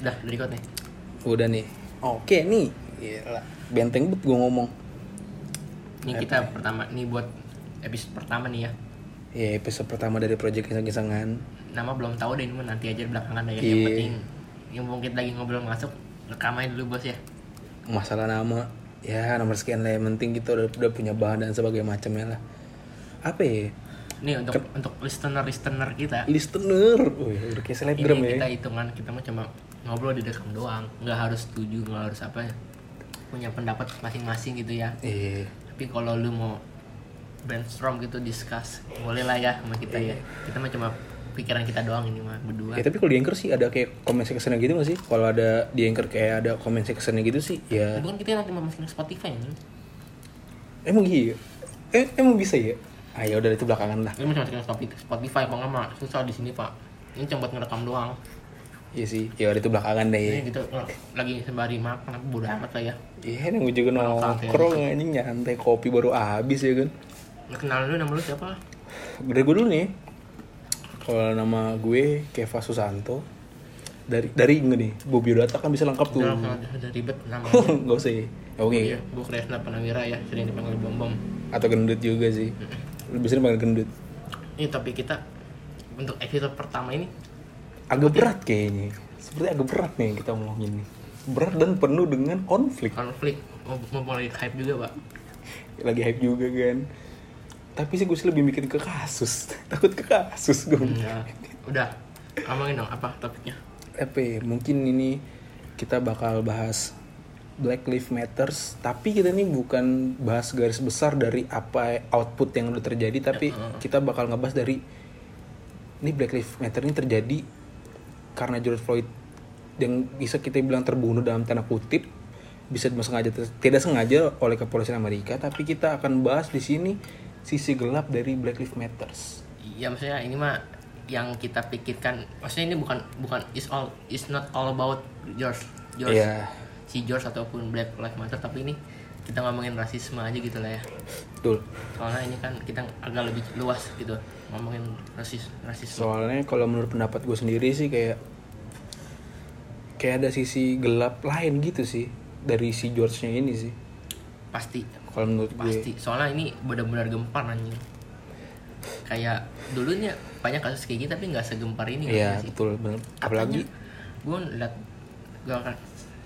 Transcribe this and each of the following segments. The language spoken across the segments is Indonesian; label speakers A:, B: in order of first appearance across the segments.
A: Udah, dari record nih.
B: Udah nih. Oke nih. Gila. Benteng bet gue ngomong.
A: Ini kita pertama, nih buat episode pertama nih ya.
B: Ya episode pertama dari project kisah-kisahan.
A: Nama belum tahu deh, ini mah nanti aja belakangan ya. Yang
B: Iya.
A: penting, yang mungkin kita lagi ngobrol masuk, rekam aja dulu bos ya.
B: Masalah nama. Ya nomor sekian lah. Yang penting kita udah, udah punya bahan dan sebagainya macamnya lah. Apa ya?
A: Nih untuk untuk listener listener kita,
B: Listener. Wih, udah kayak selebgram
A: ini
B: ya.
A: kita hitungan kita mah cuma ngobrol di dekam doang, nggak harus setuju, nggak harus apa ya. Punya pendapat masing-masing gitu ya.
B: Iya.
A: Tapi kalau lu mau brainstorm gitu discuss, boleh lah ya sama kita ya. Kita mah cuma pikiran kita doang ini mah berdua.
B: Ya tapi kalau di Anchor sih ada kayak komen section gitu gak sih? Kalau ada di Anchor kayak ada komen section gitu sih, ya
A: Itu kan kita nanti mau masukin Spotify nih.
B: emang iya. Eh emang bisa ya? Ah ya udah itu belakangan lah.
A: Ini masih masukin Spotify kok nggak mah susah di sini pak. Ini cuma buat ngerekam doang.
B: Iya sih. Ya itu belakangan deh.
A: Ini gitu lagi sembari makan, aku bodo amat lah ya.
B: Iya, yang gue juga nongkrong anjing nyantai kopi baru habis ya kan.
A: Kenal lu nama lu siapa?
B: Dari gue dulu nih. Kalau nama gue Keva Susanto. Dari dari gue nih, gue biodata kan bisa lengkap tuh.
A: Udah, udah, ribet nama.
B: Gak usah ya. Ya, Oke.
A: Iya, gue Kresna Panawira ya, sering dipanggil Bom Bom.
B: Atau gendut juga sih. Lebih sering panggil gendut.
A: Ini topik kita untuk episode pertama ini
B: Agak berat kayaknya. Seperti agak berat nih kita ngomongin nih. Berat dan penuh dengan konflik.
A: konflik mau mau mulai hype juga pak.
B: Lagi hype juga kan. Tapi sih gue sih lebih mikir ke kasus. Takut ke kasus gue.
A: Ya, udah ngomongin dong apa topiknya?
B: apa ya, mungkin ini kita bakal bahas Black Lives Matters tapi kita ini bukan bahas garis besar dari apa output yang udah terjadi tapi kita bakal ngebahas dari ini Black Lives Matter ini terjadi karena George Floyd yang bisa kita bilang terbunuh dalam tanda kutip bisa sengaja tidak sengaja oleh kepolisian Amerika tapi kita akan bahas di sini sisi gelap dari Black Lives Matters
A: Ya maksudnya ini mah yang kita pikirkan, maksudnya ini bukan bukan is all is not all about George George
B: Iya.
A: si George ataupun Black Lives Matter tapi ini kita ngomongin rasisme aja gitu lah ya.
B: betul
A: Soalnya ini kan kita agak lebih luas gitu ngomongin rasis rasisme.
B: Soalnya kalau menurut pendapat gue sendiri sih kayak kayak ada sisi gelap lain gitu sih dari si George-nya ini sih.
A: Pasti
B: Kalau menurut gue.
A: pasti soalnya ini benar-benar gempar anjing kayak dulunya banyak kasus kayak gitu tapi nggak segempar ini
B: Iya, betul bener. Apalagi
A: gue liat gue kan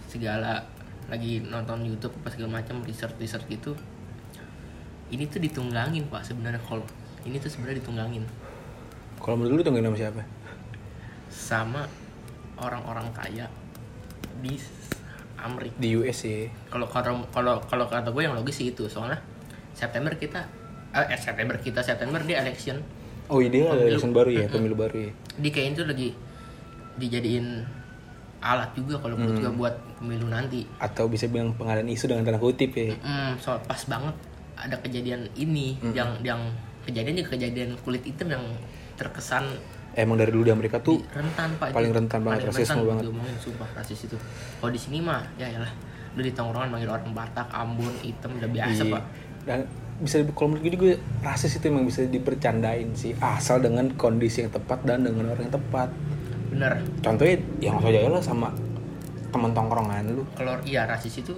A: segala lagi nonton YouTube pas segala macam research research gitu ini tuh ditunggangin pak sebenarnya kalau ini tuh sebenarnya ditunggangin
B: kalau menurut lu tuh nama siapa?
A: sama orang-orang kaya di Amerika.
B: Di US sih.
A: kalau kalau kalau kalau kata gue yang logis sih itu. Soalnya September kita eh eh, September kita September dia election.
B: Oh iya dia
A: Pemilu.
B: election baru ya, pemilu baru ya.
A: di kayaknya tuh lagi dijadiin alat juga kalau menurut gue buat pemilu nanti.
B: Atau bisa bilang pengalian isu dengan tanda kutip ya.
A: Hmm, so pas banget ada kejadian ini yang yang kejadian juga kejadian kulit hitam yang terkesan
B: Emang dari dulu di Amerika tuh
A: rentan pak
B: paling rentan banget,
A: paling
B: rasisme
A: rentan
B: banget.
A: diomongin sumpah rasis itu kalau di sini mah ya lah lu di tongkrongan manggil orang Batak Ambon hitam udah biasa
B: Iya.
A: pak
B: Dan bisa kalau menurut gue juga rasis itu emang bisa dipercandain sih asal dengan kondisi yang tepat dan dengan orang yang tepat.
A: bener
B: Contohnya yang aja lah sama temen tongkrongan lu.
A: kalau iya rasis itu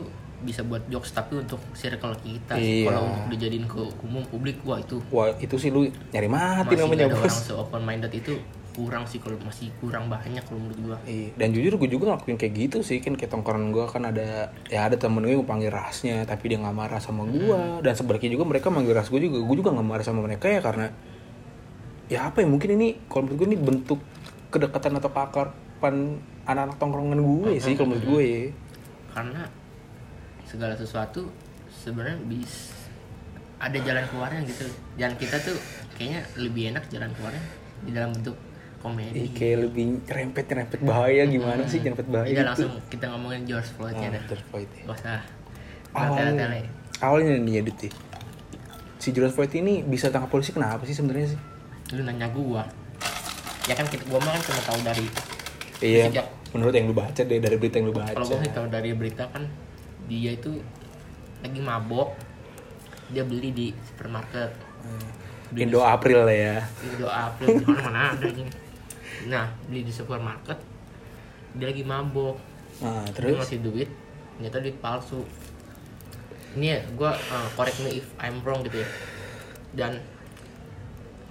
A: bisa buat jokes tapi untuk circle kita
B: Iya.
A: kalau untuk dijadiin ke umum publik wah itu
B: Wah itu sih lu nyari mati
A: masih
B: namanya
A: ada
B: bos.
A: orang se open minded itu kurang sih kalau masih kurang banyak kalau menurut gua
B: Iya, dan jujur gue juga ngelakuin kayak gitu sih kan kayak tongkrongan gue kan ada ya ada temen gue yang panggil rasnya tapi dia nggak marah sama gue dan sebaliknya juga mereka manggil ras gue juga gue juga nggak marah sama mereka ya karena ya apa ya mungkin ini kalau menurut gue ini bentuk kedekatan atau keakraban anak-anak tongkrongan gue sih kalau menurut gue ya.
A: karena segala sesuatu sebenarnya bis ada jalan keluarnya gitu dan kita tuh kayaknya lebih enak jalan keluarnya di dalam bentuk komedi
B: Ih, kayak lebih rempet rempet bahaya gimana sih rempet bahaya
A: Iya
B: gitu.
A: langsung kita ngomongin George Floyd ya
B: Ah,
A: dah
B: George Floyd ya.
A: gak usah
B: Awalnya, awalnya nih ya ya. si George Floyd ini bisa tangkap polisi kenapa sih sebenarnya sih?
A: lu nanya gua ya kan kita gua mah kan cuma tahu dari
B: Iya,
A: Sejak-
B: menurut yang lu baca deh dari berita yang lu baca.
A: kalau gua sih tahu dari berita kan dia itu lagi mabok dia beli di supermarket. Beli
B: Indo April lah ya.
A: di doa April di mana mana ada ini nah beli di supermarket dia lagi mabok.
B: Nah
A: dia
B: terus?
A: ngasih duit ternyata duit palsu. Ini ya gue correct me if I'm wrong gitu ya. Dan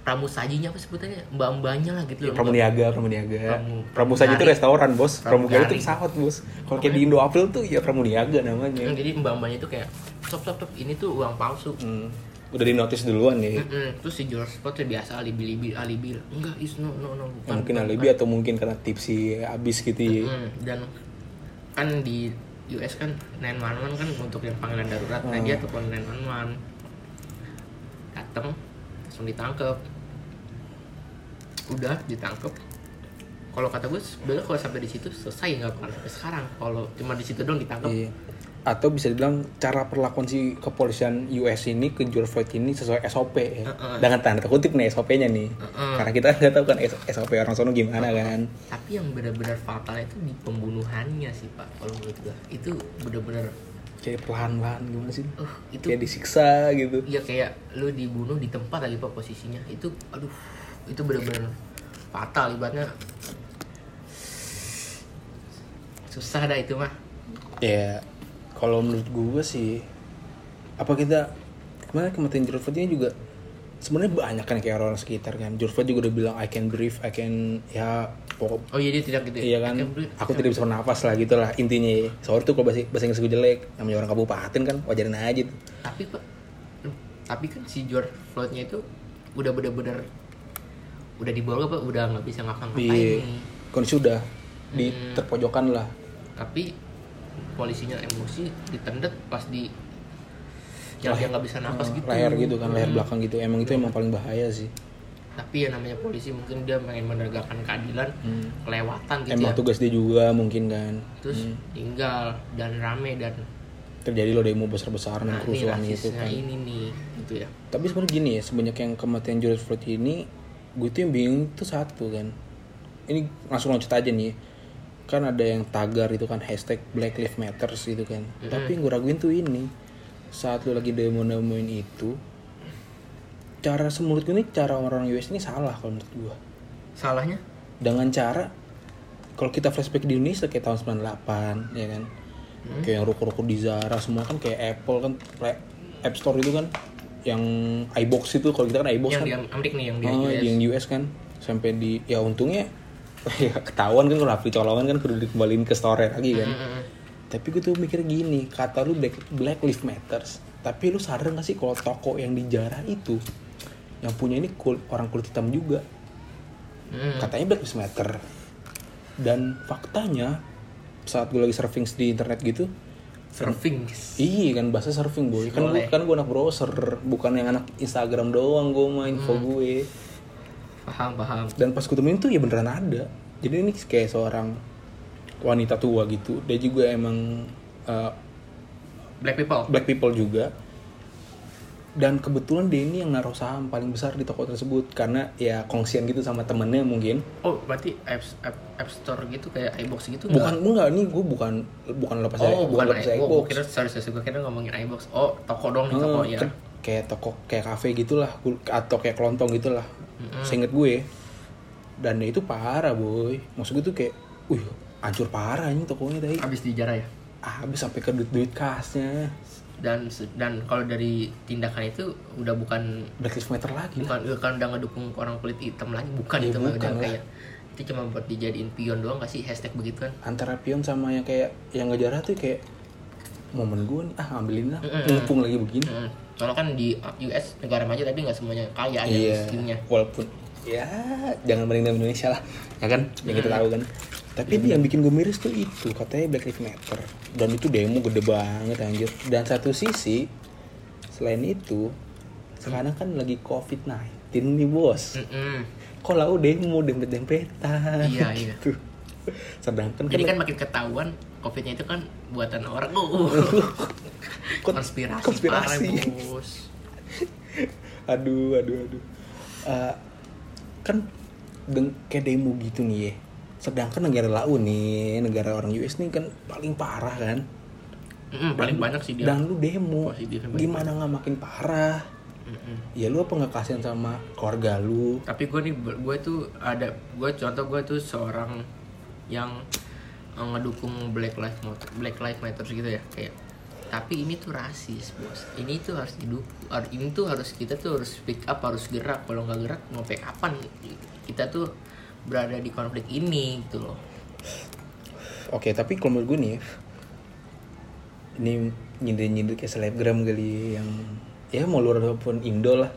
A: pramusajinya apa sebutannya mbak mbaknya lah gitu loh
B: Pramuniaga, Pramuniaga.
A: Pramu-
B: Pramusaji itu restoran, Bos. Pramugari itu pesawat, Bos. Kalau kayak di Indo April tuh ya Pramuniaga namanya.
A: Hmm, jadi mbak mbaknya itu kayak stop stop stop ini tuh uang palsu
B: Hmm. Udah di notice duluan ya.
A: Mm-mm. terus si George Floyd tuh biasa alibi alibi alibi enggak is no no no
B: Ya,
A: bukan
B: mungkin
A: bukan,
B: alibi atau mungkin karena tipsi habis gitu ya.
A: Mm, dan kan di US kan 911 kan untuk yang panggilan darurat nah
B: Hmm.
A: dia telepon 911 datang langsung ditangkap udah ditangkap kalau kata gue sebenarnya kalau sampai di situ selesai nggak akan sampai sekarang kalau cuma di situ dong ditangkap
B: Iya. Atau bisa dibilang cara perlakuan si kepolisian US ini ke George Floyd ini sesuai SOP ya.
A: Heeh.
B: Dengan tanda kutip nih SOP-nya nih.
A: Heeh.
B: Karena kita nggak tahu kan SOP orang sono gimana kan.
A: tapi yang benar-benar fatal itu di pembunuhannya sih pak kalau menurut gue itu benar-benar
B: Kayak pelan-pelan gimana sih?
A: uh, itu
B: Kayak disiksa gitu.
A: ya kayak lu dibunuh di tempat lagi pak posisinya itu aduh itu benar-benar fatal ibaratnya susah dah itu mah
B: Ya, kalau menurut gue sih, apa kita kemarin kematian Floyd ini juga sebenarnya banyak kan kayak orang sekitar kan. Floyd juga udah bilang I can breathe, I can ya pokok
A: oh iya dia tidak gitu ya?
B: iya kan.
A: Breathe,
B: Aku tidak bisa bernafas lah gitu lah intinya. Sorry tuh kalau bahasa, bahasa Inggris gue jelek. Namanya orang kabupaten kan wajarin aja tuh.
A: tapi pak tapi kan si George Floydnya itu udah bener-bener udah dibawa apa udah nggak bisa ngapa-ngapain
B: Di
A: nih
B: kondisi udah di
A: Hmm.
B: terpojokan lah.
A: tapi polisinya emosi ditendet pas di yang dia nggak bisa napas gitu
B: Leher gitu kan, leher
A: Hmm.
B: belakang gitu. Emang itu emang paling bahaya sih.
A: tapi ya namanya polisi mungkin dia pengen menegakkan keadilan
B: Hmm.
A: kelewatan gitu
B: Emang
A: ya
B: tugas dia juga mungkin kan.
A: terus
B: Hmm.
A: tinggal dan rame dan
B: Terjadi loh demo besar-besaran
A: nah,
B: kerusuhan itu kan.
A: ini nih gitu ya
B: tapi sebenarnya gini ya sebanyak yang kematian George Floyd ini gue tuh yang bingung tuh satu kan. Ini langsung loncat aja nih. Kan ada yang tagar itu kan hashtag Black Lives Matter gitu kan. Tapi yang gue raguin tuh ini. Saat lu lagi demo demoin itu cara semulut gue nih cara orang-orang US ini salah kalau menurut gue
A: salahnya?
B: Dengan cara kalau kita flashback di Indonesia kayak tahun 98 ya kan. Kayak yang ruko-ruko di Zara semua kan kayak Apple kan kayak App Store itu kan yang iBox itu kalau kita kan iBox
A: yang
B: kan.
A: di Amerika nih yang di
B: oh,
A: US
B: di yang US kan sampai di ya untungnya ya ketahuan kan kalau Afri colongan kan kudu dikembaliin ke store lagi kan.
A: Mm-mm.
B: tapi gue tuh mikir gini kata lu Black, Black Lives Matters tapi lu sadar gak sih kalau toko yang di Zara itu yang punya ini kul- orang kulit hitam juga?
A: Mm.
B: katanya Black Lives Matter. Dan faktanya saat gue lagi surfing di internet gitu
A: surfing.
B: Iya kan bahasa surfing boy. Kan gue kan gue anak browser bukan yang anak Instagram doang gue main info gue.
A: Paham paham.
B: Dan pas gue temuin tuh ya beneran ada. Jadi ini kayak seorang wanita tua gitu. Dia juga emang uh,
A: black people?
B: black people juga dan kebetulan ini yang naruh saham paling besar di toko tersebut karena ya kongsian gitu sama temennya mungkin.
A: Oh berarti app, app, app store gitu kayak iBox gitu
B: bukan enggak nih gue bukan bukan lepas
A: oh
B: bukan
A: bukan
B: lepas
A: iBox.
B: iBox.
A: Kira sorry sorry gue kira ngomongin iBox. Oh toko dong nih toko
B: Hmm,
A: ya
B: kayak toko kayak kafe gitulah atau kayak kelontong gitulah.
A: Mm-mm.
B: seinget gue dan itu parah boy. Maksud gue tuh kayak wih hancur parah ini tokonya tadi
A: habis dijarah ya?
B: Habis sampai ke duit duit kasnya
A: dan dan kalau dari tindakan itu udah bukan
B: Black Lives Matter lagi lah
A: bukan bukan udah ngedukung orang kulit hitam lagi bukan
B: Iya,
A: itu
B: bukan
A: udah
B: lah.
A: kayak itu cuma buat dijadiin pion doang gak sih hashtag begitu kan
B: antara pion sama yang kayak yang ngejarah tuh kayak momen gue nih ah ambilin lah
A: Mm-mm.
B: mumpung lagi begini
A: Hmm. Soalnya kan di US negara maju tapi nggak semuanya kaya ada
B: iya
A: miskinnya.
B: walaupun ya jangan dengan Indonesia lah ya kan yang kita tahu kan tapi itu yang bikin gue miris tuh itu katanya Black Lives Matter dan itu demo gede banget anjir dan satu sisi selain itu sekarang kan lagi COVID-19 nih bos kok lau demo dempet-dempetan
A: Iya, iya.
B: gitu. sedangkan
A: Jadi
B: kan
A: kan makin ketahuan COVID-nya itu kan buatan orang. Uh,
B: Kon-
A: konspirasi,
B: konspirasi.
A: parah, bos.
B: aduh aduh aduh Eh, kan deng kayak demo gitu nih ya sedangkan negara lau nih negara orang US nih kan paling parah kan.
A: Mm-mm, paling banyak sih dia.
B: dan lu demo gimana nggak makin parah?
A: Mm-mm.
B: ya lu apa nggak kasihan sama keluarga lu?
A: Tapi gue nih, gue tuh ada, gue contoh gue tuh seorang yang ngedukung Black Lives Matter Black Lives Matter gitu ya kayak tapi ini tuh rasis bos. Ini tuh harus didukung ini tuh harus kita tuh harus speak up harus gerak. Kalau nggak gerak mau kapan? Kita tuh berada di konflik ini gitu loh
B: Oke, tapi kalau menurut gue nih, ini nyindir-nyindir kayak selebgram kali yang ya mau luar ataupun Indo lah,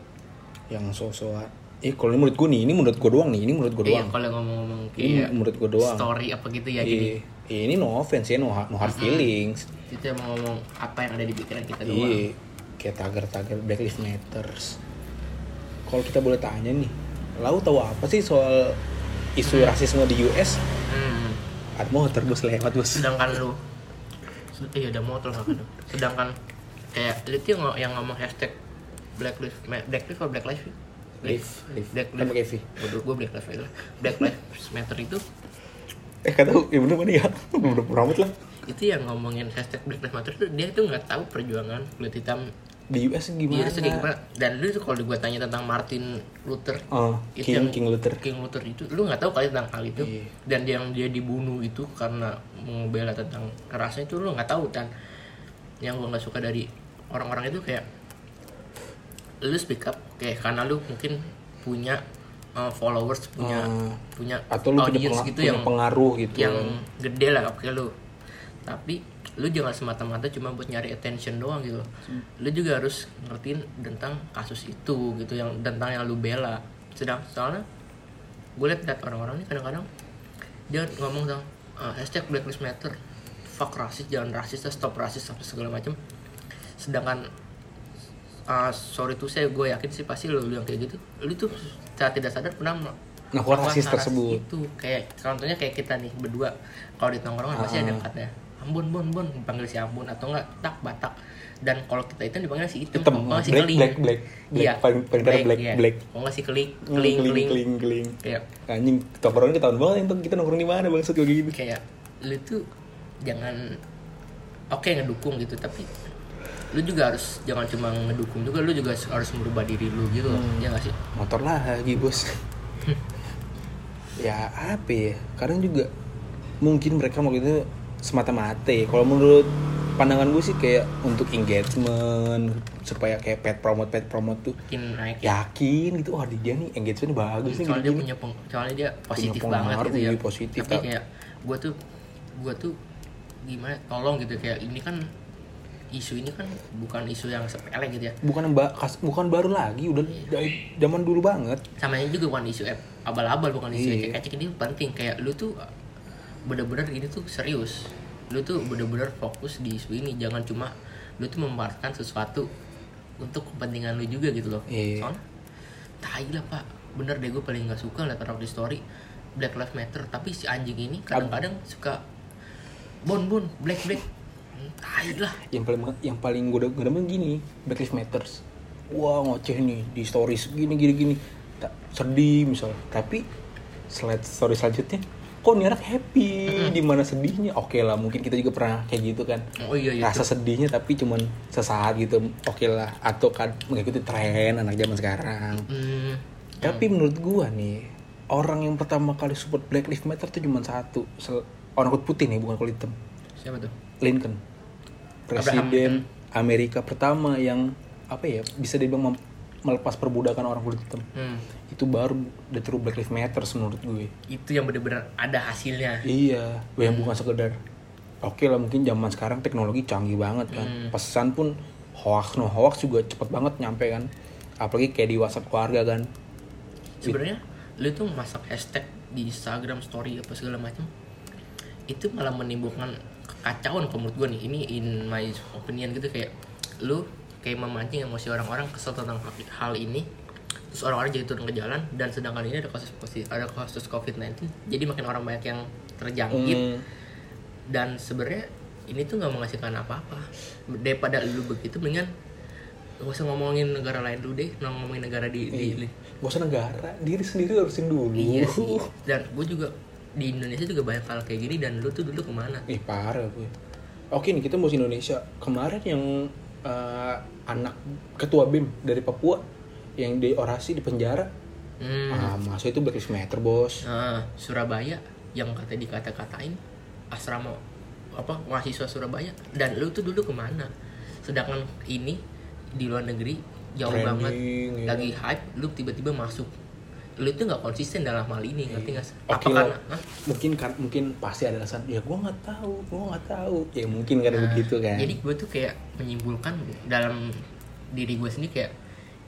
B: yang sosok Eh kalau menurut gue nih, ini menurut gue doang nih, ini menurut gue
A: Iya,
B: doang.
A: kalau ngomong-ngomong
B: Ini
A: kayak
B: menurut gue doang.
A: story apa gitu ya gini
B: Iya, Iya, ini no offense ya, no, no hard feelings.
A: itu emang ngomong apa yang ada di pikiran kita doang
B: Iya, kayak tagar-tagar Black Lives Matters. Kalau kita boleh tanya nih, lau tahu apa sih soal isu rasisme di US?
A: hmm.
B: Ada motor bos lewat bos.
A: sedangkan lu iya ada motor kan sedangkan kayak lu tuh yang, yang ngomong hashtag black lives Ma- black lives atau black lives sih?
B: Live, live.
A: black
B: V.
A: Bodoh gue black lives matter black lives matter itu
B: Eh kata ya bener mana ya? Bener rambut lah.
A: itu yang ngomongin hashtag black lives matter tuh dia tuh nggak tahu perjuangan kulit hitam
B: Di US
A: di
B: gimana?
A: US tuh kayak gimana dan lu tuh kalau gue tanya tentang Martin Luther
B: Oh,
A: itu
B: King,
A: yang-
B: King Luther.
A: King Luther itu lu nggak tahu kali tentang hal itu
B: Iya.
A: dan yang dia dibunuh itu karena membela tentang rasnya itu lu nggak tahu dan yang gua nggak suka dari orang-orang itu kayak lu speak up kayak karena lu mungkin punya uh, followers punya
B: Oh.
A: punya
B: Atau lu punya,
A: gitu
B: punya
A: yang
B: pengaruh gitu.
A: yang gede lah kayak lu tapi lu jangan semata-mata cuma buat nyari attention doang gitu. Lu juga harus ngertiin tentang kasus itu gitu yang tentang yang lu bela. Sedang soalnya gue liat liat orang-orang ini kadang-kadang dia ngomong tentang "Ah, hashtag Black Lives Matter. Fuck rasis jangan rasis stop rasis sampai segala macam sedangkan ah, sorry tuh saya gue yakin sih pasti lu, lu yang kayak gitu lu tuh secara tidak sadar pernah
B: melakukan rasis tersebut.
A: itu. Kayak contohnya kayak kita nih berdua kalau di tongkrongan pasti ada
B: Ah.
A: katanya ambon bon bon dipanggil si ambon atau enggak tak batak dan kalau kita itu dipanggil si hitam
B: Hitam,
A: kalau si
B: black,
A: keling
B: black, black, black.
A: iya
B: Paling- paling parah black,
A: iya.
B: black.
A: kalau nggak si keling
B: Hmm,
A: keling
B: keling,
A: keling
B: keling, keling.
A: kayak
B: Anjing, tongkrongan ketahuan banget yang kita nongkrong di mana bang kayak gini.
A: kayak lu tuh jangan oke ngedukung gitu tapi lu juga harus jangan cuma ngedukung juga lu juga harus merubah diri lu gitu loh
B: Hmm.
A: ya nggak sih
B: Motor lagi bos. ya apa ya? Kadang juga mungkin mereka mau itu semata-mata. Ya. Kalau menurut pandangan gue sih kayak untuk engagement supaya kayak pet promote pet promote tuh
A: bikin naik.
B: yakin gitu. Wah dia nih engagement bagus nih
A: soalnya dia punya peng, soalnya dia positif
B: pengaruh,
A: banget gitu ya.
B: iya, positif,
A: tapi kayak gue tuh gue tuh gimana tolong gitu kayak ini kan isu ini kan bukan isu yang sepele gitu ya.
B: Bukan mbak kas- bukan baru lagi udah dari zaman dulu banget.
A: Sama ini juga bukan isu abal-abal bukan isu
B: Iya.
A: ecek-ecek ini penting. Kayak lu tuh bener-bener ini tuh serius. Lu tuh bener-bener fokus di isu ini. Jangan cuma lu tuh memanfaatkan sesuatu untuk kepentingan lu juga gitu loh.
B: Iya.
A: soalnya tai lah pak. Bener deh gue paling nggak suka liat orang di story Black Lives Matter. Tapi si anjing ini kadang-kadang suka bon bon black black. Hmm, tai lah.
B: Yang paling yang paling gue gue demen gini Black Lives Matters wah ngoceh nih di stories gini gini gini. Tak sedih misal. Tapi slide story selanjutnya kok nih anak happy di mana sedihnya? Oke lah mungkin kita juga pernah kayak gitu kan.
A: Oh iya iya
B: rasa sedihnya tapi cuman sesaat gitu. Oke lah atau kan mengikuti tren anak zaman sekarang.
A: Hmm,
B: tapi menurut gua nih orang yang pertama kali support Black Lives Matter tuh cuma satu. Sel- orang kulit putih nih bukan kulit hitam.
A: Siapa tuh?
B: Lincoln. Presiden Amerika pertama yang apa ya bisa dibilang melepas perbudakan orang kulit hitam.
A: Hmm.
B: Itu baru the true Black Lives Matter menurut gue.
A: Itu yang bener-bener ada hasilnya.
B: Iya yang bukan sekedar. Oke lah mungkin zaman sekarang teknologi canggih banget kan.
A: Hmm.
B: pesan pun hoax no hoax juga cepet banget nyampe kan. Apalagi kayak di WhatsApp keluarga kan.
A: Sebenarnya lu tuh masak hashtag di Instagram story apa segala macam itu malah menimbulkan kekacauan menurut gue nih. Ini in my opinion gitu kayak lu kayak memancing emosi orang-orang kesel tentang hal ini terus orang-orang jadi turun ke jalan dan sedangkan ini ada kasus positif ada kasus COVID-19 jadi makin orang banyak yang terjangkit
B: Hmm,
A: dan sebenarnya ini tuh nggak menghasilkan apa-apa daripada lu begitu mendingan gak usah ngomongin negara lain dulu deh ngomongin negara di, di,
B: iya. Gak usah negara diri sendiri harusin dulu
A: Iya sih. Dan gue juga di Indonesia juga banyak hal kayak gini dan lu tuh dulu ke mana?
B: Ih parah gue. Oke nih kita mau Indonesia. Kemarin yang eh, anak ketua BEM dari Papua yang di orasi di penjara.
A: Hmm.
B: Ah, masa itu Black Lives Matter, Bos.
A: Nah, Surabaya yang kata dikata-katain asrama apa mahasiswa Surabaya dan lu tuh dulu ke mana sedangkan ini di luar negeri jauh
B: Trending,
A: banget
B: iya.
A: lagi hype lu tiba-tiba masuk lu itu nggak konsisten dalam hal ini ngerti nggak sih?
B: Oke
A: apa karena Hah?
B: mungkin kan mungkin pasti ada alasan ya gue nggak tahu gue nggak tahu ya mungkin kan
A: Nah,
B: begitu kan
A: jadi gue tuh kayak menyimpulkan dalam diri gue sendiri kayak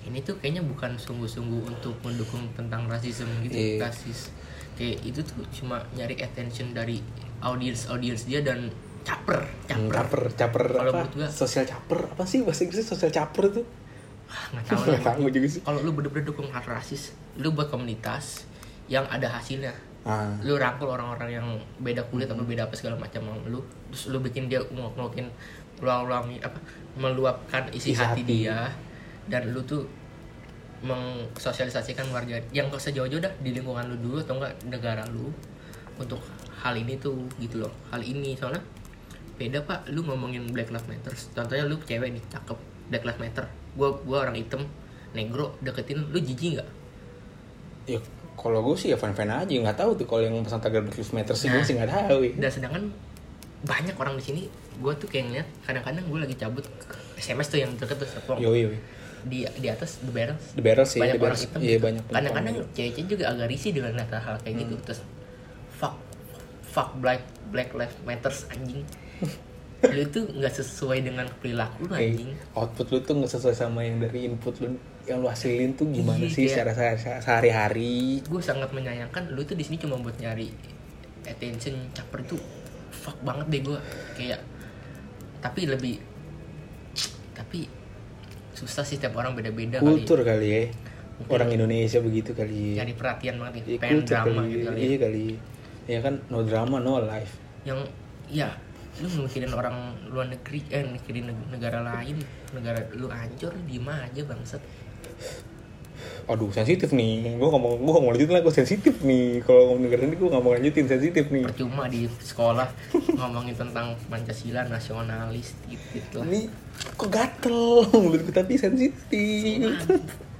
A: ini tuh kayaknya bukan sungguh-sungguh untuk mendukung tentang rasisme gitu
B: Iya.
A: rasis. Kayak itu tuh cuma nyari attention dari audiens audiens dia dan caper
B: Hmm,
A: caper
B: caper caper
A: Kalau menurut gua-
B: sosial caper apa sih? Bahasa Inggrisnya sosial caper tuh.
A: Ah, nggak tahu
B: nggak tahu juga sih.
A: Kalau lu bener-bener dukung hal rasis lu buat komunitas yang ada hasilnya.
B: Ah.
A: Lu rangkul orang-orang yang beda kulit atau beda apa segala macam lu terus lu bikin dia ngomongin ulang-ulangi apa meluapkan isi,
B: Isi
A: hati,
B: hati.
A: dia dan lu tuh mengsosialisasikan warga yang ke sejauh-jauh dah di lingkungan lu dulu atau enggak negara lu untuk hal ini tuh gitu loh. Hal ini soalnya beda pak. Lu ngomongin Black Lives Matter contohnya lu cewek nih cakep Black Lives Matter. Gua gua orang hitam negro deketin lu jijik nggak?
B: Ya kalau gue sih ya fan fan aja nggak tahu tuh kalau yang pesan tagar Black Lives Matter sih gue
A: Nah.
B: sih nggak tahu ya.
A: Dan sedangkan banyak orang di sini gue tuh kayak ngeliat kadang-kadang gue lagi cabut SMS tuh yang deket tuh Serpong.
B: yo yo
A: di di atas the barrels
B: the barrels sih
A: banyak
B: the
A: orang hitam
B: iya
A: gitu.
B: banyak
A: kadang-kadang cewek-cewek juga agak risih dengan lihat hal kayak gitu.
B: Hmm.
A: terus fuck fuck black black lives matters anjing. Lu tuh nggak sesuai dengan perilaku lu anjing.
B: output lu tuh nggak sesuai sama yang dari input lu yang lu hasilin tuh gimana
A: Iya,
B: sih
A: kayak-
B: secara secara- sehari-hari?
A: Gue sangat menyayangkan lu tuh di sini cuma buat nyari attention caper tuh fuck banget deh gue kayak tapi lebih tapi susah sih setiap orang beda-beda kali.
B: Kultur kali ya.
A: Mungkin
B: orang Indonesia begitu kali ya.
A: Nyari perhatian banget nih pengen drama
B: kali
A: gitu kali ya.
B: iya kali. Ya kan no drama no life.
A: Yang ya lu mikirin orang luar negeri eh mikirin neg- negara lain negara lu hancur diem aja bangsat.
B: Aduh sensitif nih. Gue ngomong gue ngomong lanjutin lah gue sensitif nih. Kalau ngomong negara ini gue nggak mau lanjutin sensitif nih.
A: Percuma di sekolah ngomongin tentang pancasila nasionalis gitu, gitu lah.
B: Ini kok gatel? Mulut gue tapi sensitif.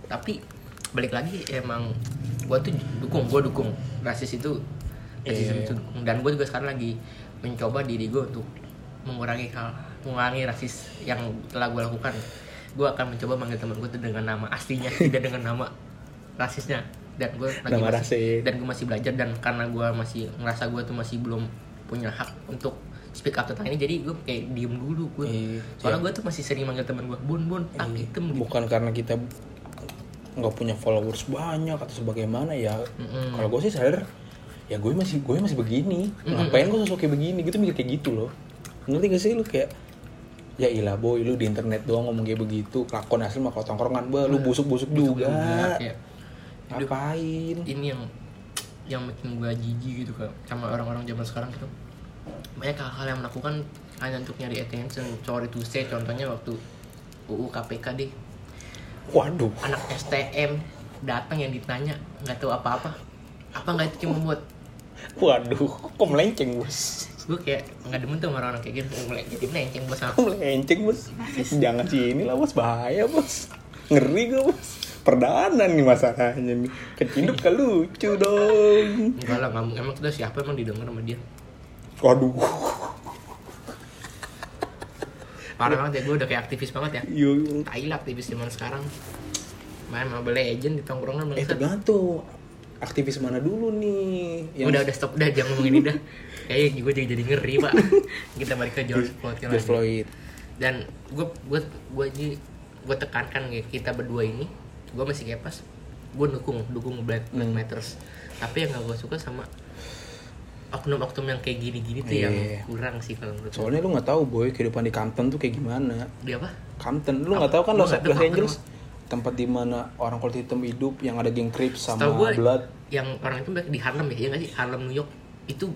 A: Tapi balik lagi emang gua tuh dukung gua dukung. Rasis itu rasisme
B: Iya.
A: itu dukung. Dan gua juga sekarang lagi mencoba diri gua untuk mengurangi hal mengurangi rasis yang telah gua lakukan. Gua akan mencoba manggil teman gua tuh dengan nama aslinya tidak dengan nama rasisnya. Dan gua lagi
B: Nama
A: masih
B: rasis.
A: dan gua masih belajar dan karena gua masih ngerasa gua tuh masih belum punya hak untuk speak up tentang ini jadi gue kayak diem dulu gue
B: Iya.
A: soalnya gue tuh masih sering manggil teman gue bun bun tak hitam gitu.
B: Bukan karena kita nggak punya followers banyak atau sebagaimana ya.
A: Mm-mm.
B: kalau gue sih sadar ya gue masih gue masih begini. Ngapain gue sosok kayak begini? Gitu mikir kayak gitu loh. Ngerti gak sih lu? Kayak ya ilah boy lu di internet doang ngomong kayak begitu. Kelakuan asli mah kalau tongkrongan bah lu busuk busuk juga.
A: kayak
B: ngapain?
A: ini yang yang bikin gue jijik gitu kan sama orang-orang zaman sekarang gitu banyak hal-hal yang melakukan. Hanya untuk nyari attention sorry to say contohnya waktu UU KPK deh.
B: Waduh.
A: Anak STM datang yang ditanya nggak tahu apa-apa. Apa nggak itu cuma buat?
B: Waduh kok melenceng bos?
A: Gue kayak nggak demen tuh sama orang-orang kayak gitu. Mulai jadi melenceng bos.
B: Kok melenceng bos? Jangan sini lah bos. Bahaya bos. Ngeri gue bos. Perdana nih masalahnya nih. Keciduk kan lucu dong.
A: Enggak lah emang kita siapa emang didengar sama dia
B: waduh.
A: Parah banget ya gue udah kayak aktivis banget ya.
B: Yo,
A: tai lah aktivis zaman sekarang. Main Mobile Legend di tongkrongan
B: eh tergantung. Aktivis mana dulu nih?
A: Udah udah stop udah jangan ngomongin ini dah. Kayaknya gue jadi jadi ngeri pak. Kita balik ke George Floyd
B: George. Floyd.
A: Dan gue gue gue jadi gue tekankan ya kita berdua ini gue masih kayak pas gue dukung dukung Black Lives
B: Hmm.
A: Matters. Tapi yang gak gue suka sama oknum-oknum yang kayak gini-gini tuh yang
B: Iya.
A: kurang sih kalau menurut
B: soalnya lu nggak tahu boy kehidupan di Compton tuh kayak gimana.
A: Dia apa?
B: Compton. Lu nggak tahu kan
A: Gua
B: Los, Los
A: apa
B: Angeles tempat di mana orang kulit hitam hidup yang ada geng Crips sama
A: gue
B: Blood.
A: yang orang itu di Harlem ya, ya nggak sih? Harlem New York. Itu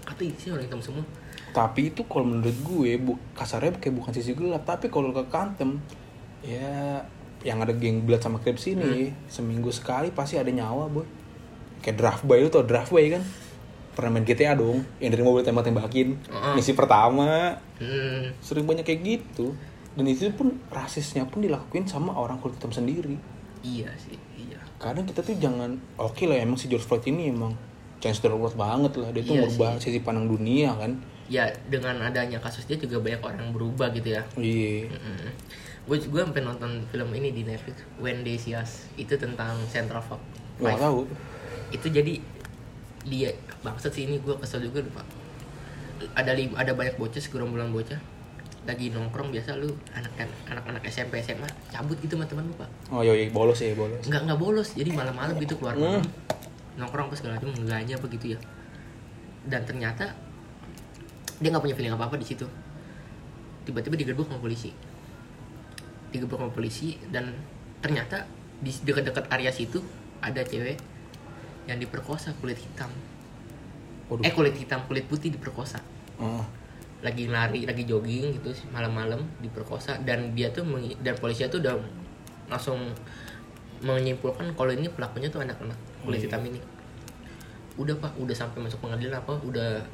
A: katanya sih orang hitam semua.
B: Tapi itu kalau menurut gue bu, kasarnya kayak bukan sisi gelap. Tapi kalau ke Compton ya yang ada geng Blood sama Crips ini
A: Hmm.
B: seminggu sekali pasti ada nyawa boy. Kayak draft boy lu tau draft boy kan pernah main GTA dong yang dari mobil tembak-tembakin
A: Heeh.
B: misi pertama.
A: Hmm,
B: sering banyak kayak gitu. Dan itu pun rasisnya pun dilakuin sama orang kulit hitam sendiri.
A: Iya sih iya.
B: Kadang kita tuh jangan oke lah emang si George Floyd ini emang chance the world banget lah. Dia tuh
A: Iya
B: merubah sisi pandang dunia kan.
A: Ya dengan adanya kasus dia juga banyak orang berubah gitu ya.
B: Iya.
A: Gue gue sampai nonton film ini di Netflix When They See Us. Itu tentang Central Park
B: nggak tahu.
A: Itu jadi dia bangsat sih ini gue kesel juga lupa ada ada banyak bocah segerombolan bocah. Lagi nongkrong biasa lu anak anak anak SMP SMA cabut gitu sama teman lu pak.
B: Oh iya iya, bolos ya bolos.
A: Nggak nggak bolos. Jadi malam-malam gitu keluar malam. Nongkrong apa segala macam nggaknya apa gitu ya. Dan ternyata dia nggak punya feeling apa apa di situ. Tiba-tiba digerbek sama polisi. Digerbek sama polisi dan ternyata di dekat-dekat area situ ada cewek yang diperkosa kulit hitam.
B: Waduh.
A: eh kulit hitam kulit putih diperkosa.
B: Oh.
A: lagi lari lagi jogging gitu malam-malam diperkosa. Dan dia tuh dan polisi tuh udah langsung menyimpulkan kalau ini pelakunya tuh anak-anak kulit
B: Iya.
A: hitam ini. Udah pak. Udah sampai masuk pengadilan apa udah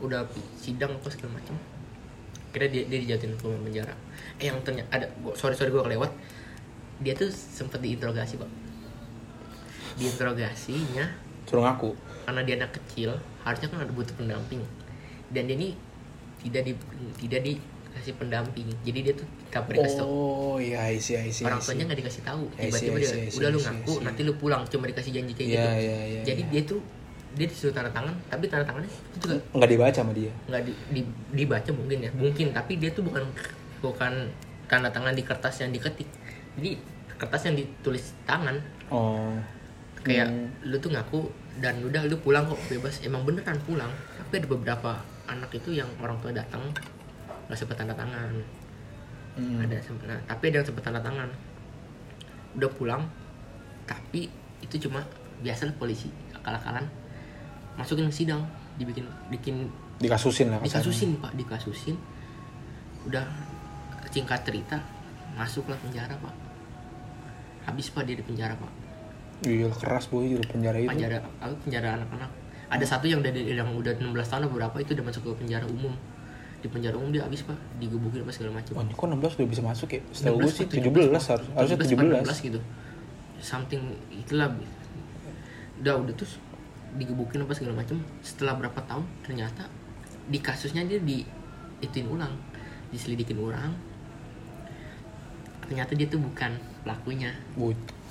A: udah sidang apa segala macam. Kira dia dia dijatuhin hukuman penjara. Eh yang ternyata ada sorry sorry gue kelewat. Dia tuh sempet diinterogasi pak diinterogasinya.
B: Suruh ngaku.
A: Karena dia anak kecil harusnya kan ada butuh pendamping. Dan dia ini tidak di tidak dikasih pendamping. Jadi dia tuh pernah dikasih tahu
B: oh iya I see, I see, I
A: orang tuanya nggak dikasih tahu. Tiba-tiba dia udah lu
B: I see,
A: ngaku
B: I see.
A: nanti lu pulang. Cuma dikasih janji kayak
B: Iya,
A: gitu.
B: iya, iya,
A: jadi
B: iya.
A: dia tuh dia disuruh tanda tangan. Tapi tanda tangannya itu juga
B: nggak dibaca sama dia?
A: nggak di, di- dibaca mungkin ya. Mungkin tapi dia tuh bukan bukan tanda tangan di kertas yang diketik. Jadi kertas yang ditulis tangan.
B: Oh
A: kayak
B: Hmm.
A: lu tuh ngaku dan udah lu pulang kok bebas. Emang beneran pulang. Tapi ada beberapa anak itu yang orang tua datang nggak sempet tanda tangan.
B: Hmm.
A: ada sempet nah, tapi ada yang sempet tanda tangan. Udah pulang tapi itu cuma biasa polisi akal-akalan. Masukin ke sidang dibikin bikin
B: dikasusin lah
A: dikasusin pak dikasusin. Udah singkat cerita masuklah penjara pak. Habis pak dia di penjara pak
B: iya keras boy di penjara itu.
A: Penjara apa penjara anak-anak. Ada satu yang udah yang udah 16 tahun atau berapa itu udah masuk ke penjara umum. Di penjara umum dia habis pak. Digebukin apa segala macam.
B: Ini kok 16 udah bisa masuk ya? Setahu gue
A: 16
B: sih
A: atau
B: 17 harus, harusnya
A: 17
B: 17.
A: gitu. Something itulah. Udah udah terus digebukin apa segala macam. Setelah berapa tahun ternyata di kasusnya dia di ituin ulang. Diselidikin ulang ternyata dia tuh bukan pelakunya.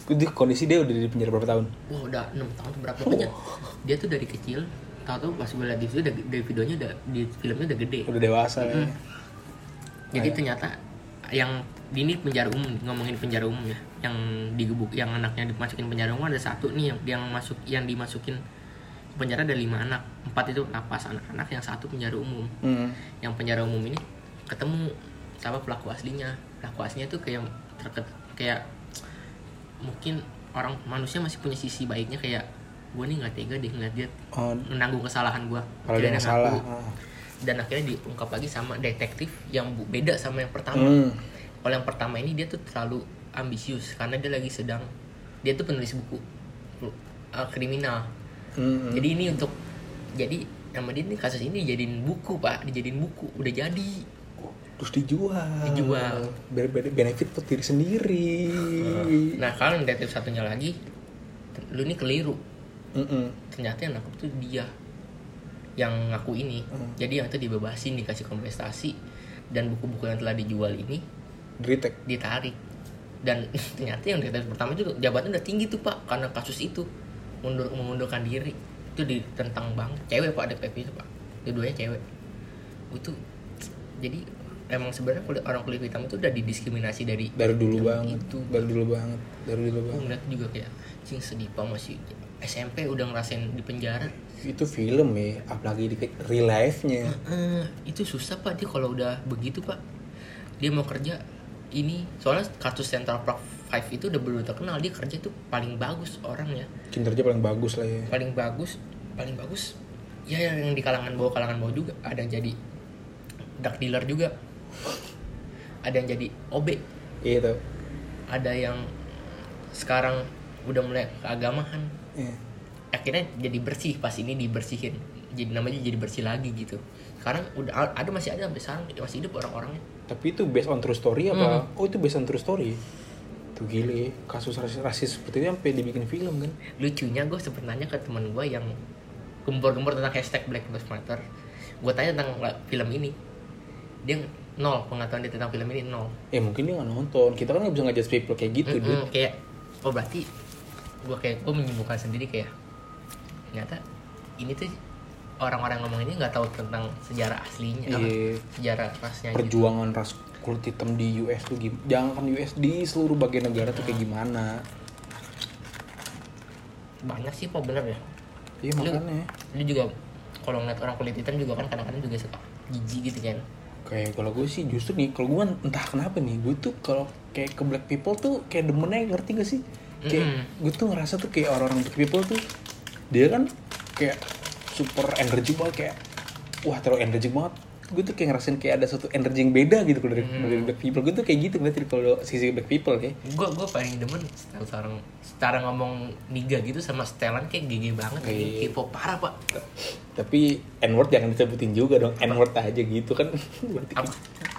B: Di kondisi dia udah di penjara berapa tahun?
A: wah udah enam tahun tuh berapa pokoknya dia tuh dari kecil tahu-tahu pas gue liat di udah dari videonya udah di filmnya udah gede.
B: Udah dewasa ya.
A: jadi ternyata yang ini penjara umum ngomongin penjara umum ya. Yang digebuk yang anaknya dimasukin penjara umum ada satu nih yang yang masuk yang dimasukin penjara ada lima anak. Empat itu lapas anak-anak yang satu penjara umum.
B: Hmm.
A: yang penjara umum ini ketemu sama pelaku aslinya pelaku aslinya tuh kayak terket kayak mungkin orang manusia masih punya sisi baiknya kayak gue nih nggak tega deh ngeliat dia
B: Oh,
A: menanggung kesalahan gue
B: kalau dia salah. ah.
A: dan akhirnya diungkap lagi sama detektif yang beda sama yang pertama
B: Hmm.
A: kalau yang pertama ini dia tuh terlalu ambisius karena dia lagi sedang dia tuh penulis buku uh, kriminal
B: Hmm.
A: jadi ini untuk jadi sama dia ini kasus ini dijadiin buku pak dijadiin buku udah jadi
B: Terus dijual.
A: Dijual.
B: Biar benefit buat diri sendiri.
A: nah kalau detektif satunya lagi lu ini keliru
B: Mm-mm.
A: ternyata yang nangkep tuh dia yang ngaku ini
B: Hmm.
A: jadi yang itu dibebasin dikasih kompensasi dan buku-buku yang telah dijual ini
B: Dritek.
A: ditarik dan ternyata yang detektif pertama juga jabatan udah tinggi tuh pak karena kasus itu mundur mengundurkan diri itu ditentang banget cewek pak detektif itu pak dua-duanya cewek itu jadi emang sebenarnya kulit orang kulit hitam itu udah didiskriminasi dari
B: Dari dulu banget.
A: itu
B: Dari dulu banget. Dari dulu banget.
A: ngeliat juga kayak cing sedih pak masih SMP udah ngerasain di penjara
B: Itu film ya, apalagi di real life-nya.
A: Eh, itu susah pak dia kalau udah begitu pak dia mau kerja ini soalnya kartu Central Park 5 itu udah belum terkenal dia kerja tuh paling bagus orangnya
B: Kinerja paling bagus lah ya.
A: paling bagus paling bagus ya yang di kalangan bawah kalangan bawah juga ada jadi drug dealer juga ada yang jadi OB
B: Iya tuh.
A: ada yang sekarang udah mulai keagamahan
B: Iya.
A: akhirnya jadi bersih pas ini dibersihin jadi namanya jadi bersih lagi gitu sekarang udah ada masih ada sampai sekarang masih hidup orang-orangnya
B: Tapi itu based on true story apa? Oh itu based on true story. Tuh gile, kasus rasis, rasis seperti itu sampai dibikin film kan?
A: lucunya gue sempet nanya ke teman gue yang gembor-gembor tentang hashtag Black Lives Matter gue tanya tentang film ini dia nol pengetahuan dia tentang film ini nol.
B: Ya mungkin dia nggak nonton. Kita kan nggak bisa ngajak people kayak gitu
A: Mm-mm,
B: dude.
A: kayak oh berarti gue kayak gue menyimpulkan sendiri kayak ternyata ini tuh orang-orang ngomong ini nggak tahu tentang sejarah aslinya
B: Iya.
A: sejarah rasnya gitu.
B: perjuangan ras kulit hitam di US tuh gimana jangan kan US di seluruh bagian negara tuh kayak gimana?
A: Banyak sih kok bener ya?
B: Iya makanya.
A: lu juga kalau ngeliat orang kulit hitam juga kan kadang-kadang juga suka jijik gitu kan
B: kayak kalau gue sih justru nih kalau gue kan entah kenapa nih gue tuh kalau kayak ke black people tuh kayak demennya ngerti gak sih kayak
A: Mm-mm.
B: gue tuh ngerasa tuh kayak orang-orang black people tuh dia kan kayak super energi banget kayak wah terlalu energi banget gue tuh kayak ngerasain kayak ada satu energi yang beda gitu kalau dari, dari black people. Gue tuh kayak gitu berarti kalau sisi black people ya.
A: Gue gue paling demen style seorang secara ngomong niga gitu sama setelan kayak gigi banget.
B: Iya.
A: kayak K-pop parah pak.
B: Tapi n-word jangan disebutin juga dong. N-word aja gitu kan. Berarti
A: Apa?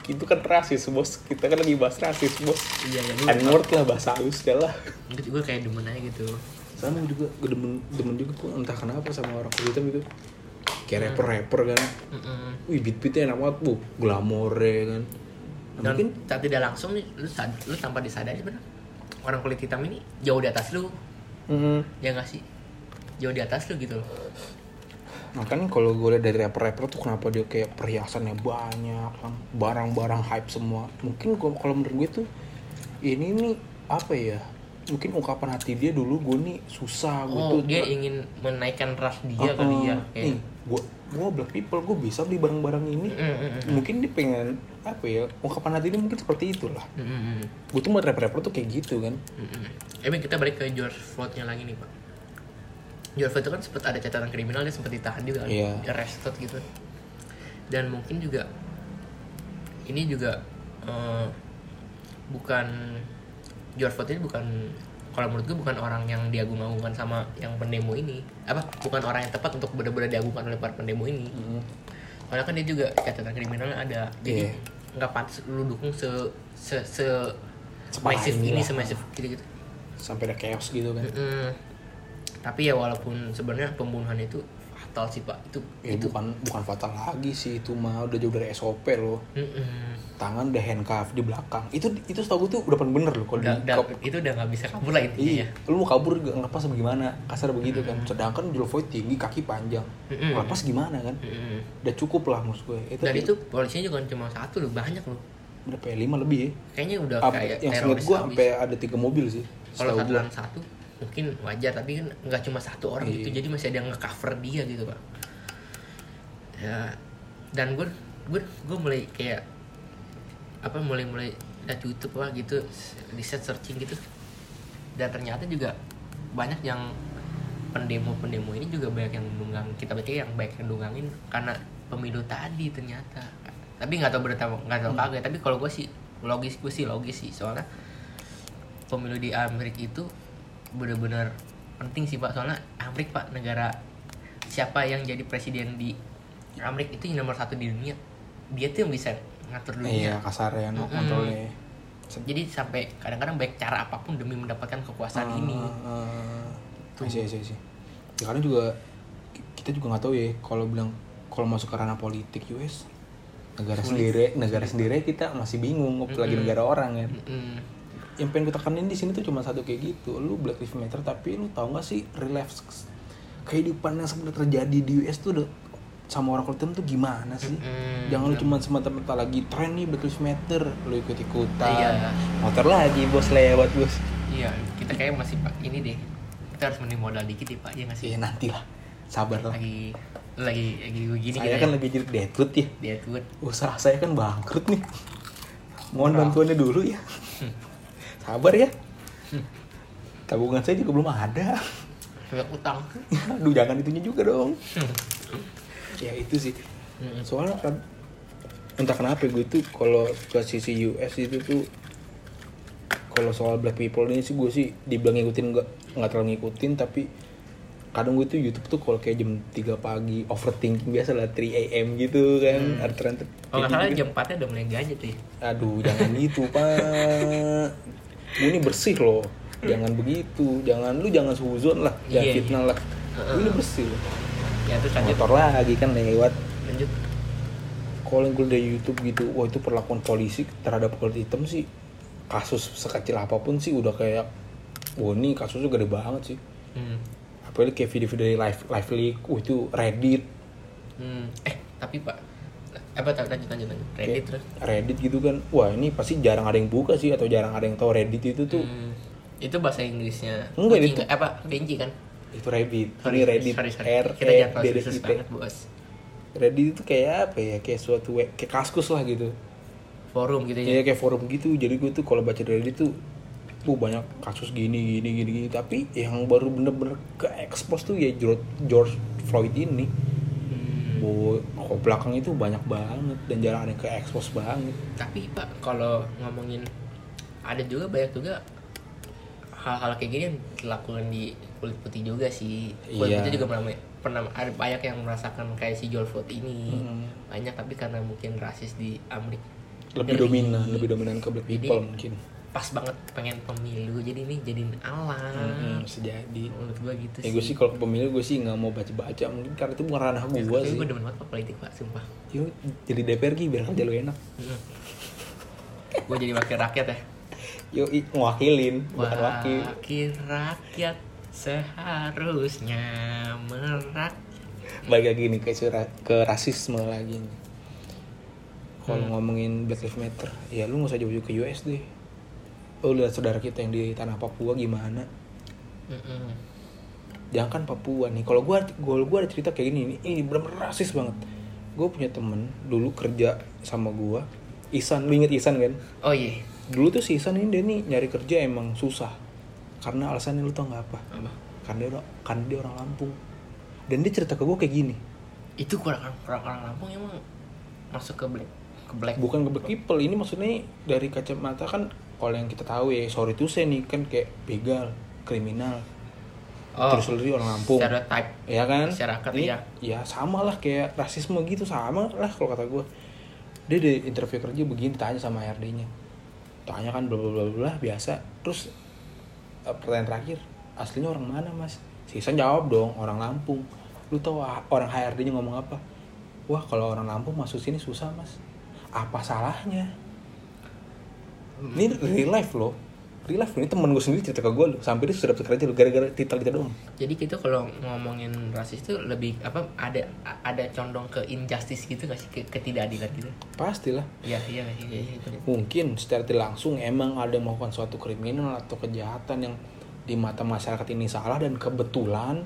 B: itu kan rasis bos. Kita kan lagi bahas rasis bos.
A: Iya ya gue
B: n-word lah bahasa halus dah lah.
A: Gue kayak demen aja gitu.
B: Sama juga gue demen demen juga kok entah kenapa sama orang kulit hitam gitu kayak rapper rapper kan.
A: Mm-mm.
B: wih beat beatnya enak banget bu. Glamor kan. Nah,
A: dan
B: mungkin
A: saat tidak langsung nih lu sad- lu tanpa disadari bener orang kulit hitam ini jauh di atas lu.
B: Mm,
A: ya nggak sih? Jauh di atas lu gitu loh.
B: Makanya kalau gue lihat dari rapper rapper tuh kenapa dia kayak perhiasannya banyak kan? Barang-barang hype semua. Mungkin kalau kalau menurut gue tuh ini nih apa ya mungkin ungkapan hati dia dulu gue nih susah gue
A: oh
B: tuh
A: dia ingin menaikkan ras dia
B: Uh-uh.
A: kali ya
B: nih
A: kayak
B: gue gue black people gue bisa beli barang-barang ini
A: Mm-mm.
B: mungkin dia pengen apa ya ungkapan hati dia mungkin seperti itulah
A: Mm-mm.
B: gue tuh buat rapper-rapper tuh kayak gitu kan
A: Mm-mm. Emang kita balik ke George Floyd-nya lagi nih pak George Floyd itu kan sempat ada catatan kriminal dia sempat ditahan juga kan. Di arrested gitu dan mungkin juga ini juga eh, bukan George Floyd ini bukan kalau menurut gue bukan orang yang diagung-agungkan sama yang pendemo ini. Apa? Bukan orang yang tepat untuk benar-benar diagungkan oleh para pendemo ini. Soalnya kan dia juga catatan kriminalnya ada. Jadi
B: Iya.
A: nggak pantas lu dukung se se se masif
B: ini
A: semasif gitu gitu.
B: Sampai ada chaos gitu kan.
A: Mm-mm. tapi ya walaupun sebenarnya pembunuhan itu fatal sih pak itu
B: ya
A: itu
B: bukan bukan fatal lagi sih itu mah udah jauh dari SOP loh
A: Mm-mm.
B: tangan udah handcuff di belakang itu itu setahu gue tuh udah bener loh kalau
A: itu udah nggak bisa kabur lah intinya
B: Iya,
A: ya
B: lu mau kabur gak ngelepas apa gimana? Kasar begitu kan. Sedangkan Floyd tinggi, kaki panjang.
A: Mm-mm.
B: Ngelepas gimana kan?
A: Mm-mm.
B: Udah cukup lah maksud gue. Itu
A: dan itu polisinya juga cuma satu loh banyak loh
B: berapa ya? Lima lebih ya?
A: kayaknya udah
B: Apa-
A: kayak
B: yang seingat gue sampai ada tiga mobil sih.
A: kalau satu satu mungkin wajar tapi kan nggak cuma satu orang
B: Iya.
A: gitu jadi masih ada yang nge-cover dia gitu pak. Ya dan gue gue gue mulai kayak apa mulai mulai lihat YouTube lah gitu riset searching gitu. Dan ternyata juga banyak yang pendemo-pendemo ini juga banyak yang mendunggang kita baca yang banyak yang dungangin karena pemilu tadi ternyata. Tapi nggak tahu berita nggak tahu kagak tapi kalau gue sih logis gue sih logis sih. Soalnya pemilu di Amerika itu benar-benar penting sih pak soalnya Amerika pak negara siapa yang jadi presiden di Amerika itu yang nomor satu di dunia dia tuh yang bisa ngatur
B: Iya,
A: dunia
B: kasar ya no,
A: Mm-mm.
B: kontrolnya.
A: jadi sampai kadang-kadang baik cara apa pun demi mendapatkan kekuasaan ini
B: Uh,
A: Tuh.
B: sih, sih, sih. Ya karena juga ki- kita juga nggak tahu ya kalau bilang kalau masuk ke ranah politik US negara
A: Sulit.
B: sendiri negara sendiri kita masih bingung apalagi
A: Mm-mm.
B: negara orang kan
A: Mm-mm.
B: Yang pengen gue tekanin di sini tuh cuma satu kayak gitu. Lu Black Lives Matter tapi lu tahu nggak sih real life kehidupan yang sebenarnya terjadi di US tuh udah sama orang kulit hitam tuh gimana sih?
A: Mm-mm.
B: jangan lu cuma semata-mata lagi tren nih Black Lives Matter lu ikut ikutan
A: Iya.
B: motor lagi bos lewat bos.
A: Iya kita kayak masih pak ini deh kita harus mending modal dikit ya pak ya nggak sih?
B: Ya nanti lah sabar lah.
A: Lagi lagi lagi begini
B: saya kan lagi jadi deadwood ya.
A: Tuh
B: usaha saya kan bangkrut nih. Mohon
A: Murah.
B: bantuannya dulu ya sabar ya. Tabungan saya juga belum ada.
A: Banyak utang.
B: Aduh jangan itunya juga dong. Ya itu sih.
A: Mm-mm.
B: soalnya kan entah kenapa gue tuh kalau ke sisi US itu tuh kalau soal black people ini sih gue sih dibilang ngikutin nggak nggak terlalu ngikutin tapi kadang gue tuh YouTube tuh kalau kayak jam 3 pagi overthinking biasa lah 3 am gitu kan
A: Hmm.
B: ada tren
A: kalau nggak salah jam 4 nya udah mulai gajah tuh ya.
B: aduh jangan gitu pak Gue ini bersih loh. Jangan begitu. Jangan lu jangan suzon lah. Jangan
A: Iya,
B: fitnah lah. Gue ini bersih loh.
A: Ya terus lanjut.
B: Motor lagi kan lewat.
A: Lanjut.
B: Kalau yang gue dari YouTube gitu wah itu perlakuan polisi terhadap kulit hitam sih kasus sekecil apa pun sih udah kayak wah ini kasusnya gede banget sih.
A: Hmm.
B: apalagi kayak video-video dari live live leak wah itu Reddit.
A: Hmm. eh tapi pak apa tak lanjut lanjut lanjut. Reddit terus.
B: Reddit gitu kan. Wah ini pasti jarang ada yang buka sih atau jarang ada yang tahu Reddit itu tuh.
A: Hmm. itu bahasa Inggrisnya.
B: Enggak, itu-
A: apa? Benji kan?
B: Itu Reddit.
A: Sorry
B: ini Reddit
A: sorry, sorry.
B: R
A: kita
B: E
A: jangan
B: D
A: bahas
B: D
A: khusus
B: I T
A: banget bos
B: Reddit itu kayak apa ya? Kayak suatu kayak kaskus lah gitu.
A: Forum gitu ya?
B: Ya kayak forum gitu. Jadi gue tuh kalau baca di Reddit tuh uh banyak kasus gini gini gini gini. Tapi yang baru bener-bener ke expose tuh ya George, George Floyd ini Bahwa kok belakang itu banyak banget dan jarang ada yang ke expose banget.
A: Tapi pak kalau ngomongin ada juga banyak juga hal-hal kayak gini yang dilakukan di kulit putih juga sih. Kulit
B: Iya.
A: putih juga pernah pernah ada banyak yang merasakan kayak si George Floyd ini.
B: Hmm.
A: banyak tapi karena mungkin rasis di Amerika.
B: Lebih dominan lebih dominan ke black
A: Jadi-
B: people mungkin
A: pas banget pengen pemilu jadi ini jadiin alat
B: Hmm, bisa jadi.
A: Menurut gua gitu
B: ya gue sih. kalau ke pemilu gue sih nggak mau baca baca mungkin karena itu bukan ranah gue
A: Tapi
B: sih.
A: gue demen banget pak politik pak sumpah.
B: Yuk, jadi DPR Ki, biar kerja lu enak.
A: Gue jadi wakil rakyat ya.
B: Yuk ngewakilin bukan wakil.
A: Wakil rakyat seharusnya merak
B: balik lagi nih ke surat ke rasisme lagi nih. Kalau
A: Hmm.
B: ngomongin Black Lives Matter ya lu nggak usah jauh-jauh ke US deh lu lihat saudara kita yang di tanah Papua gimana?
A: Mm-mm.
B: jangan kan Papua nih. Kalau gua gua gua ada cerita kayak gini ini ini benar-benar rasis banget. Gue punya temen dulu kerja sama gua Isan. Lu inget Isan kan?
A: Oh iya.
B: Dulu tuh si Isan ini dia nih nyari kerja emang susah. Karena alasannya lu tau nggak apa?
A: Apa?
B: Karena dia orang karena dia orang Lampung. Dan dia cerita ke gue kayak gini.
A: Itu kurang orang orang Lampung emang masuk ke black ke black.
B: Bukan ke black people. Ini maksudnya dari kacamata kan kalau yang kita tahu ya sorry tuh saya nih kan kayak begal kriminal.
A: Oh
B: terus lu orang Lampung.
A: stereotype.
B: Ya kan?
A: Masyarakat,
B: Ini,
A: iya.
B: ya sama lah kayak rasisme gitu sama lah kalau kata gue dia di interview kerja begini tanya sama HRD nya tanya kan bla bla bla biasa. Terus eh, pertanyaan terakhir aslinya orang mana mas? Sisan jawab dong orang Lampung. Lu tahu ah, orang HRD nya ngomong apa? Wah kalau orang Lampung masuk sini susah mas. Apa salahnya ini real life loh. Real life ini temen gue sendiri cerita ke gue loh. Sampai dia sudah dapat kerja loh gara-gara titel kita doang.
A: Jadi kita kalau ngomongin rasis itu lebih apa ada ada condong ke injustice gitu gak sih? Ke ketidakadilan gitu?
B: Pastilah.
A: Ya iya Iya, iya, itu.
B: mungkin secara tidak langsung emang ada yang melakukan suatu kriminal atau kejahatan yang di mata masyarakat ini salah dan kebetulan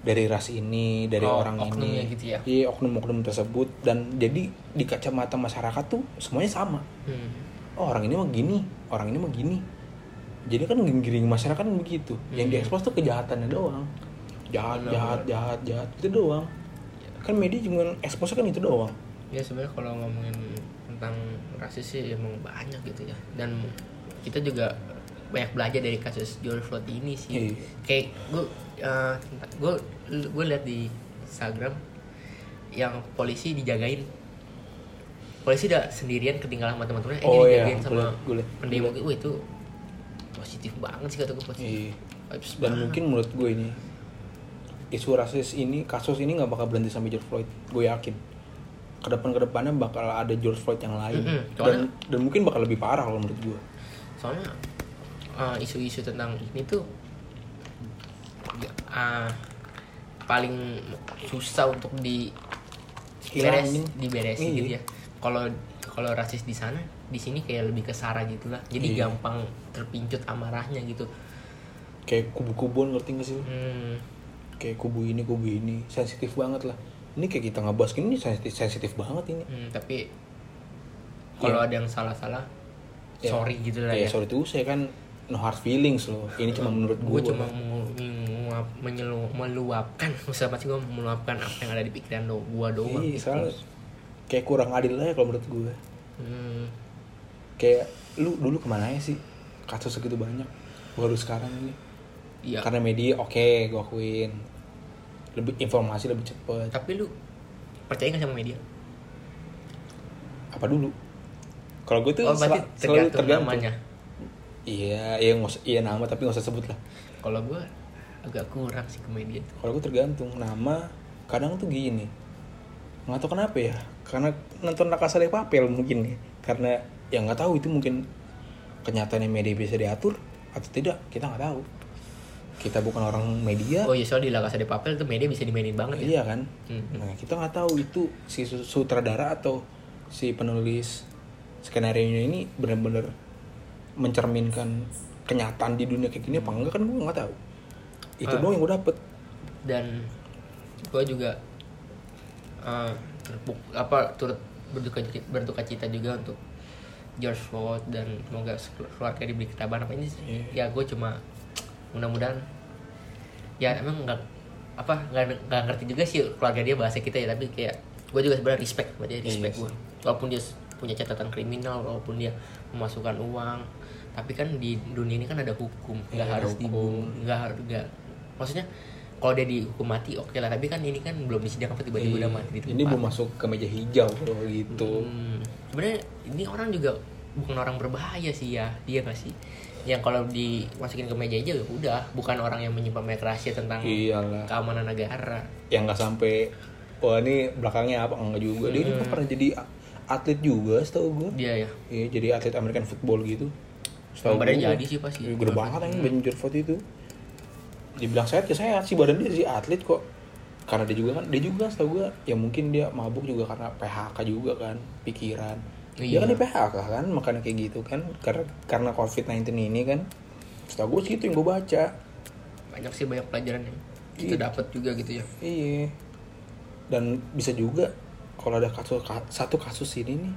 B: dari ras ini dari
A: Oh,
B: orang ini.
A: gitu ya?
B: iya oknum-oknum tersebut. Dan jadi di kacamata masyarakat tuh semuanya sama.
A: Hmm.
B: Oh orang ini mah gini orang ini mah gini. Jadi kan giring masyarakat kan begitu. Yang
A: Hmm.
B: diekspos tuh kejahatannya doang. Jahat
A: Benar,
B: jahat jahat jahat itu doang. Kan media cuma eksposnya kan itu doang.
A: Ya sebenarnya kalau ngomongin tentang rasis sih emang banyak gitu ya. Dan kita juga banyak belajar dari kasus George Floyd ini sih.
B: Iya.
A: kayak gue gue gue lihat di Instagram yang polisi dijagain polisi udah sendirian ketinggalan sama teman-temannya eh
B: Oh, iya,
A: sama
B: gua liat,
A: pendemo Wah, itu positif banget sih kata gue positif.
B: Iya. Dan
A: banget.
B: mungkin menurut gue ini isu rasis ini kasus ini nggak bakal berhenti sampai George Floyd gue yakin. Ke depan ke depannya bakal ada George Floyd yang lain.
A: Mm-mm,
B: dan
A: soalnya-
B: dan mungkin bakal lebih parah kalau menurut gue
A: soalnya uh, isu-isu tentang ini tuh uh, paling susah untuk di beres diberesin
B: Iya.
A: gitu ya kalau kalau rasis di sana di sini kayak lebih ke sara gitu lah. Jadi
B: Iya.
A: gampang terpincut amarahnya gitu.
B: Kayak kubu-kubuan ngerti gak sih
A: hmm,
B: kayak kubu ini kubu ini. Sensitif banget lah. Ini kayak kita ngebahas ini sensitif sensitif banget ini.
A: Hmm, tapi kalau
B: Iya.
A: ada yang salah-salah
B: Ya.
A: sorry gitu lah
B: ya,
A: ya,
B: sorry tuh saya kan no hard feelings loh. Ini cuma menurut
A: gue cuma menyelu, meluapkan usah pasti gue meluapkan apa yang ada di pikiran do, gue doang
B: iya soalnya kayak kurang adil aja kalau menurut gue.
A: Hmm,
B: kayak lu dulu ke mana ya sih? Kasus segitu banyak. Baru sekarang ini.
A: Iya.
B: Karena media oke gue akuin. Lebih informasi lebih cepet.
A: Tapi lu percaya nggak sama media?
B: Apa dulu? Kalau gue tuh
A: oh
B: sel- selalu
A: tergantung, namanya.
B: Iya iya nggak iya nama tapi nggak usah sebut lah.
A: Kalau gue agak kurang sih ke media
B: kalau gue tergantung. Nama kadang tuh gini nggak tahu kenapa ya karena nonton La Casa de Papel mungkin ya karena ya nggak tahu itu mungkin kenyataannya media bisa diatur atau tidak kita nggak tahu. Kita bukan orang media.
A: Oh iya soal di La Casa de Papel tuh media bisa dimainin banget ya?
B: Iya kan?
A: Hmm.
B: nah kita nggak tahu itu si su- sutradara atau si penulis skenario ini benar-benar mencerminkan kenyataan di dunia kayak gini apa enggak kan gue nggak tahu. Itu
A: Ah.
B: doang yang gue dapet.
A: Dan gue juga eh, terpuk- apa turut berduka berduka cita juga untuk George Floyd dan semoga keluarga diberi ketabahan apa ini
B: Iya.
A: ya gue cuma mudah-mudahan ya emang nggak apa nggak ngerti juga sih keluarga dia bahasa kita ya tapi kayak gue juga sebenarnya respect buat dia respect
B: Iya
A: gue walaupun dia punya catatan kriminal walaupun dia memasukkan uang tapi kan di dunia ini kan ada hukum nggak
B: Iya, ada
A: harus
B: hukum.
A: nggak harus nggak maksudnya kalau dia dihukum mati oke lah. Tapi kan ini kan belum apa tiba-tiba
B: Iya.
A: udah mati di tempat.
B: ini mau masuk ke meja hijau loh gitu.
A: Hmm, sebenarnya ini orang juga bukan orang berbahaya sih ya. Dia nggak sih? Yang kalau dimasukin ke meja aja ya udah. Bukan orang yang menyimpan banyak rahasia tentang
B: iyalah.
A: keamanan negara.
B: Yang nggak sampai wah ini belakangnya apa? Enggak juga. Dia juga pernah jadi atlet juga setahu gue
A: dia ya
B: iya jadi atlet American football gitu. Setahu gua.
A: jadi sih pasti.
B: Iya, gede banget yang Ben Jorfot itu dibilang sehat ya sehat sih badan dia sih atlet kok karena dia juga kan dia juga setahu gue ya mungkin dia mabuk juga karena PHK juga kan pikiran dia
A: Iya.
B: kan di PHK kan makanya kayak gitu kan karena karena COVID-19 ini kan setahu gue sih itu yang gue baca
A: banyak sih banyak pelajaran yang kita
B: Iya.
A: dapat juga gitu ya
B: Iya. Dan bisa juga kalau ada kasus ka- satu kasus ini nih,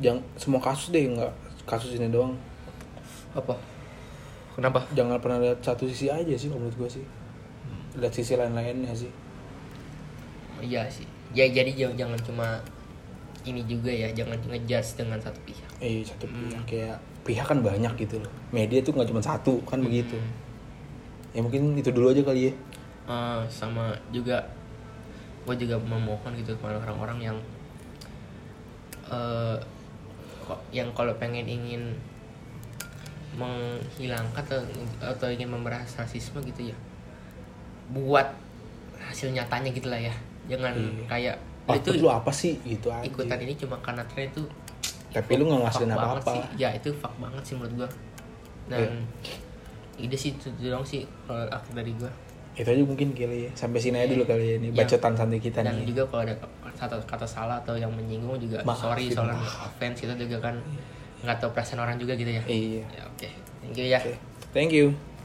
B: jangan semua kasus deh nggak kasus ini doang.
A: apa kenapa
B: Jangan pernah lihat satu sisi aja sih kalau menurut gue sih. Lihat sisi lain-lainnya sih.
A: iya sih ya jadi jangan, jangan cuma ini juga ya jangan ngejudge dengan satu pihak
B: Eh satu pihak kayak pihak kan banyak gitu loh. Media tuh nggak cuma satu kan begitu. Ya mungkin itu dulu aja kali ya.
A: Eh, sama juga gue juga memohon gitu kepada orang-orang yang eh kok yang kalau pengen ingin menghilangkan atau, atau ingin memberantas rasisme gitu ya buat hasil nyatanya gitu lah ya jangan
B: Iya.
A: kayak
B: Output
A: itu
B: lu apa sih gitu aja.
A: ikutan ini cuma karena tren itu
B: Tapi lu nggak ngasilin
A: banget
B: apa-apa.
A: sih. ya itu fuck banget sih menurut gua dan ide sih itu doang sih kalau akhir dari gua
B: Itu aja mungkin kali ya. Sampai sini aja dulu kali ya ini
A: Ya.
B: bacotan santai kita
A: dan
B: nih.
A: juga kalau ada kata kata salah atau yang menyinggung juga
B: Maafin,
A: sorry soalnya
B: maaf.
A: offense kita juga kan nggak tahu perasaan orang juga gitu ya
B: Iya.
A: ya oke thank you ya
B: Oke. Thank you.